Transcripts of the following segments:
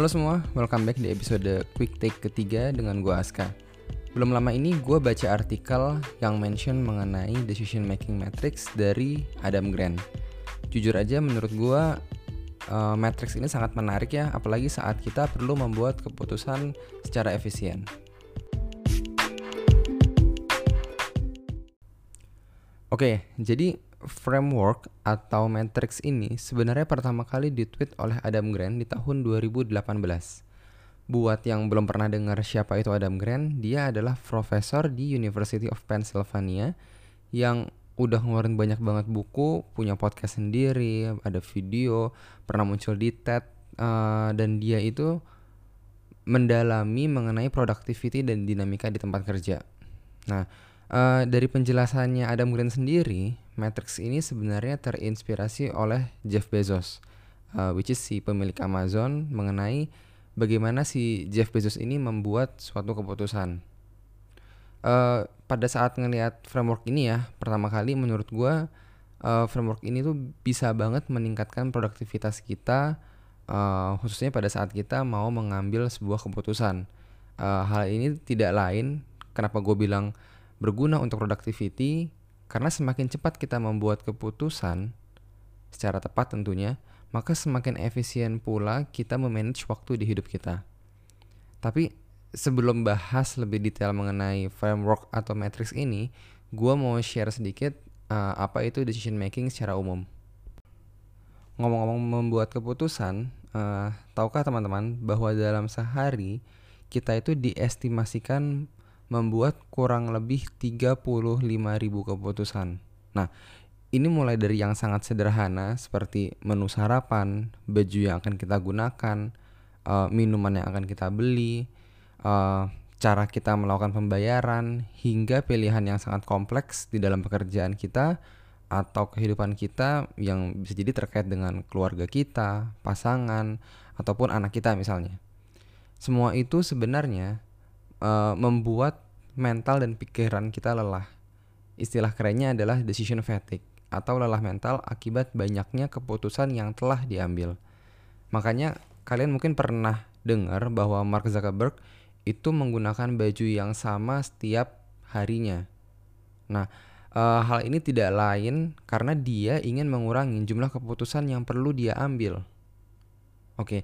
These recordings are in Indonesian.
Halo semua, welcome back di episode Quick Take ketiga dengan gue Aska. Belum lama ini gue baca artikel yang mention mengenai decision making matrix dari Adam Grant. Jujur aja menurut gue uh, matrix ini sangat menarik ya, apalagi saat kita perlu membuat keputusan secara efisien. Oke, jadi framework atau matrix ini sebenarnya pertama kali ditweet oleh Adam Grant di tahun 2018. Buat yang belum pernah dengar siapa itu Adam Grant, dia adalah profesor di University of Pennsylvania yang udah ngeluarin banyak banget buku, punya podcast sendiri, ada video, pernah muncul di TED, uh, dan dia itu mendalami mengenai productivity dan dinamika di tempat kerja. Nah, uh, dari penjelasannya Adam Grant sendiri, Matrix ini sebenarnya terinspirasi oleh Jeff Bezos, uh, which is si pemilik Amazon mengenai bagaimana si Jeff Bezos ini membuat suatu keputusan. Uh, pada saat ngelihat framework ini ya, pertama kali menurut gue uh, framework ini tuh bisa banget meningkatkan produktivitas kita, uh, khususnya pada saat kita mau mengambil sebuah keputusan. Uh, hal ini tidak lain, kenapa gue bilang berguna untuk productivity karena semakin cepat kita membuat keputusan secara tepat tentunya, maka semakin efisien pula kita memanage waktu di hidup kita. Tapi sebelum bahas lebih detail mengenai framework atau matrix ini, gue mau share sedikit uh, apa itu decision making secara umum. Ngomong-ngomong membuat keputusan, uh, tahukah teman-teman bahwa dalam sehari kita itu diestimasikan membuat kurang lebih 35.000 keputusan. Nah, ini mulai dari yang sangat sederhana seperti menu sarapan, baju yang akan kita gunakan, uh, minuman yang akan kita beli, uh, cara kita melakukan pembayaran, hingga pilihan yang sangat kompleks di dalam pekerjaan kita atau kehidupan kita yang bisa jadi terkait dengan keluarga kita, pasangan, ataupun anak kita misalnya. Semua itu sebenarnya uh, membuat mental dan pikiran kita lelah. Istilah kerennya adalah decision fatigue atau lelah mental akibat banyaknya keputusan yang telah diambil. Makanya kalian mungkin pernah dengar bahwa Mark Zuckerberg itu menggunakan baju yang sama setiap harinya. Nah, e, hal ini tidak lain karena dia ingin mengurangi jumlah keputusan yang perlu dia ambil. Oke,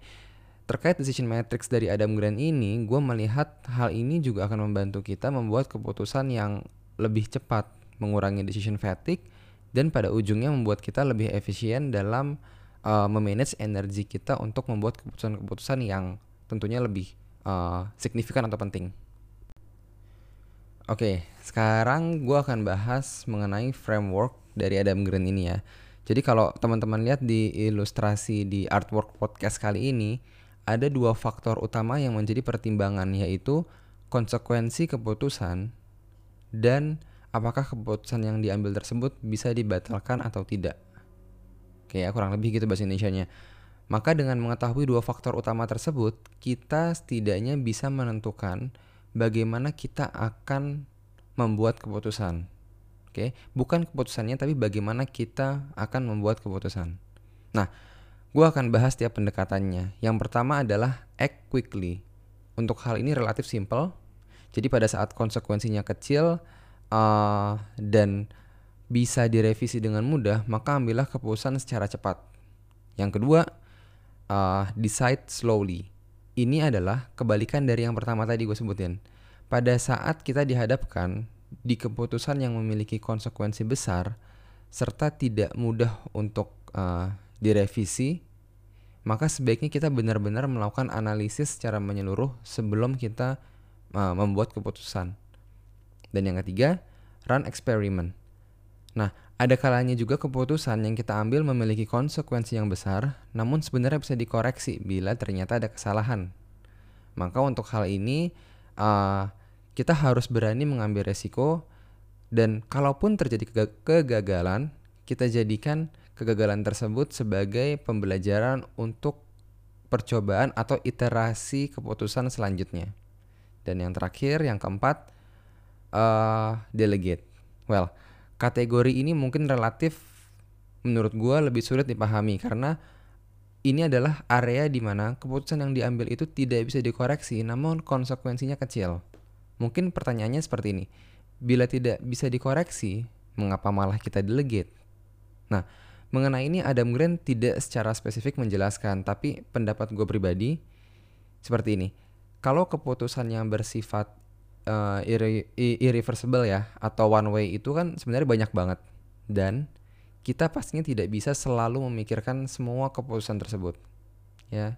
Terkait decision matrix dari Adam Grant ini, gue melihat hal ini juga akan membantu kita membuat keputusan yang lebih cepat, mengurangi decision fatigue, dan pada ujungnya membuat kita lebih efisien dalam uh, memanage energi kita untuk membuat keputusan-keputusan yang tentunya lebih uh, signifikan atau penting. Oke, sekarang gue akan bahas mengenai framework dari Adam Grant ini ya. Jadi kalau teman-teman lihat di ilustrasi di artwork podcast kali ini, ada dua faktor utama yang menjadi pertimbangan yaitu konsekuensi keputusan dan apakah keputusan yang diambil tersebut bisa dibatalkan atau tidak. Oke ya, kurang lebih gitu bahasa Indonesia-nya. Maka dengan mengetahui dua faktor utama tersebut, kita setidaknya bisa menentukan bagaimana kita akan membuat keputusan. Oke, bukan keputusannya tapi bagaimana kita akan membuat keputusan. Nah, Gue akan bahas tiap pendekatannya. Yang pertama adalah act quickly. Untuk hal ini relatif simple. Jadi pada saat konsekuensinya kecil uh, dan bisa direvisi dengan mudah, maka ambillah keputusan secara cepat. Yang kedua, uh, decide slowly. Ini adalah kebalikan dari yang pertama tadi gue sebutin. Pada saat kita dihadapkan di keputusan yang memiliki konsekuensi besar, serta tidak mudah untuk uh, direvisi, maka sebaiknya kita benar-benar melakukan analisis secara menyeluruh sebelum kita uh, membuat keputusan. Dan yang ketiga, run experiment. Nah, ada kalanya juga keputusan yang kita ambil memiliki konsekuensi yang besar, namun sebenarnya bisa dikoreksi bila ternyata ada kesalahan. Maka untuk hal ini, uh, kita harus berani mengambil resiko, dan kalaupun terjadi kegagalan, kita jadikan kegagalan tersebut sebagai pembelajaran untuk percobaan atau iterasi keputusan selanjutnya. Dan yang terakhir, yang keempat, uh, delegate. Well, kategori ini mungkin relatif menurut gue lebih sulit dipahami karena ini adalah area di mana keputusan yang diambil itu tidak bisa dikoreksi, namun konsekuensinya kecil. Mungkin pertanyaannya seperti ini: bila tidak bisa dikoreksi, mengapa malah kita delegate? Nah, mengenai ini Adam Grant tidak secara spesifik menjelaskan, tapi pendapat gue pribadi seperti ini. Kalau keputusan yang bersifat uh, irre irreversible ya atau one way itu kan sebenarnya banyak banget dan kita pastinya tidak bisa selalu memikirkan semua keputusan tersebut. Ya.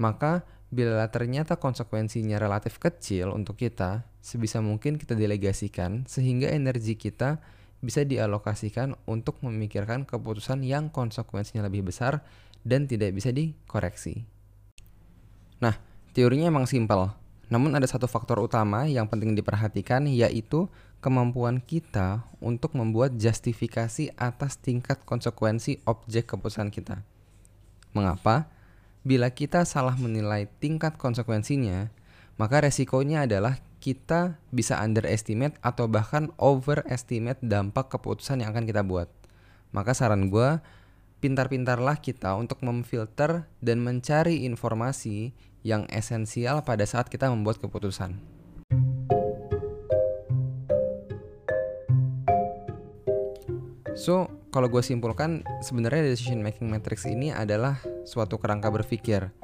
Maka bila ternyata konsekuensinya relatif kecil untuk kita, sebisa mungkin kita delegasikan sehingga energi kita bisa dialokasikan untuk memikirkan keputusan yang konsekuensinya lebih besar dan tidak bisa dikoreksi. Nah, teorinya emang simpel. Namun ada satu faktor utama yang penting diperhatikan yaitu kemampuan kita untuk membuat justifikasi atas tingkat konsekuensi objek keputusan kita. Mengapa? Bila kita salah menilai tingkat konsekuensinya, maka resikonya adalah kita bisa underestimate atau bahkan overestimate dampak keputusan yang akan kita buat. Maka saran gue, pintar-pintarlah kita untuk memfilter dan mencari informasi yang esensial pada saat kita membuat keputusan. So, kalau gue simpulkan, sebenarnya decision making matrix ini adalah suatu kerangka berpikir.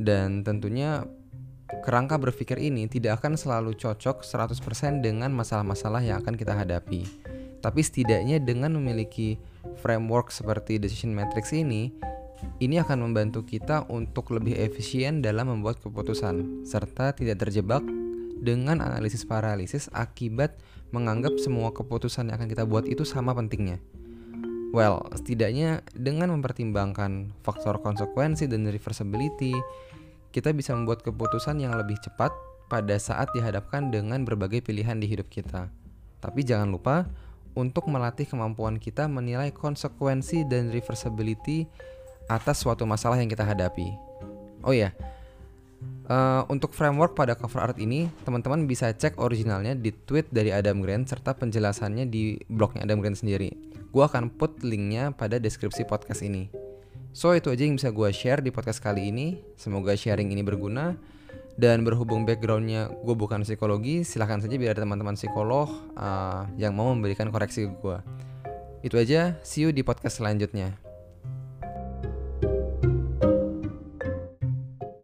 Dan tentunya kerangka berpikir ini tidak akan selalu cocok 100% dengan masalah-masalah yang akan kita hadapi. Tapi setidaknya dengan memiliki framework seperti decision matrix ini, ini akan membantu kita untuk lebih efisien dalam membuat keputusan serta tidak terjebak dengan analisis paralisis akibat menganggap semua keputusan yang akan kita buat itu sama pentingnya. Well, setidaknya dengan mempertimbangkan faktor konsekuensi dan reversibility, kita bisa membuat keputusan yang lebih cepat pada saat dihadapkan dengan berbagai pilihan di hidup kita. Tapi jangan lupa untuk melatih kemampuan kita menilai konsekuensi dan reversibility atas suatu masalah yang kita hadapi. Oh ya, Uh, untuk framework pada cover art ini, teman-teman bisa cek originalnya di tweet dari Adam Grant serta penjelasannya di blognya Adam Grant sendiri. Gua akan put linknya pada deskripsi podcast ini. So itu aja yang bisa gue share di podcast kali ini. Semoga sharing ini berguna. Dan berhubung backgroundnya gue bukan psikologi, silahkan saja biar ada teman-teman psikolog uh, yang mau memberikan koreksi ke gue. Itu aja, see you di podcast selanjutnya.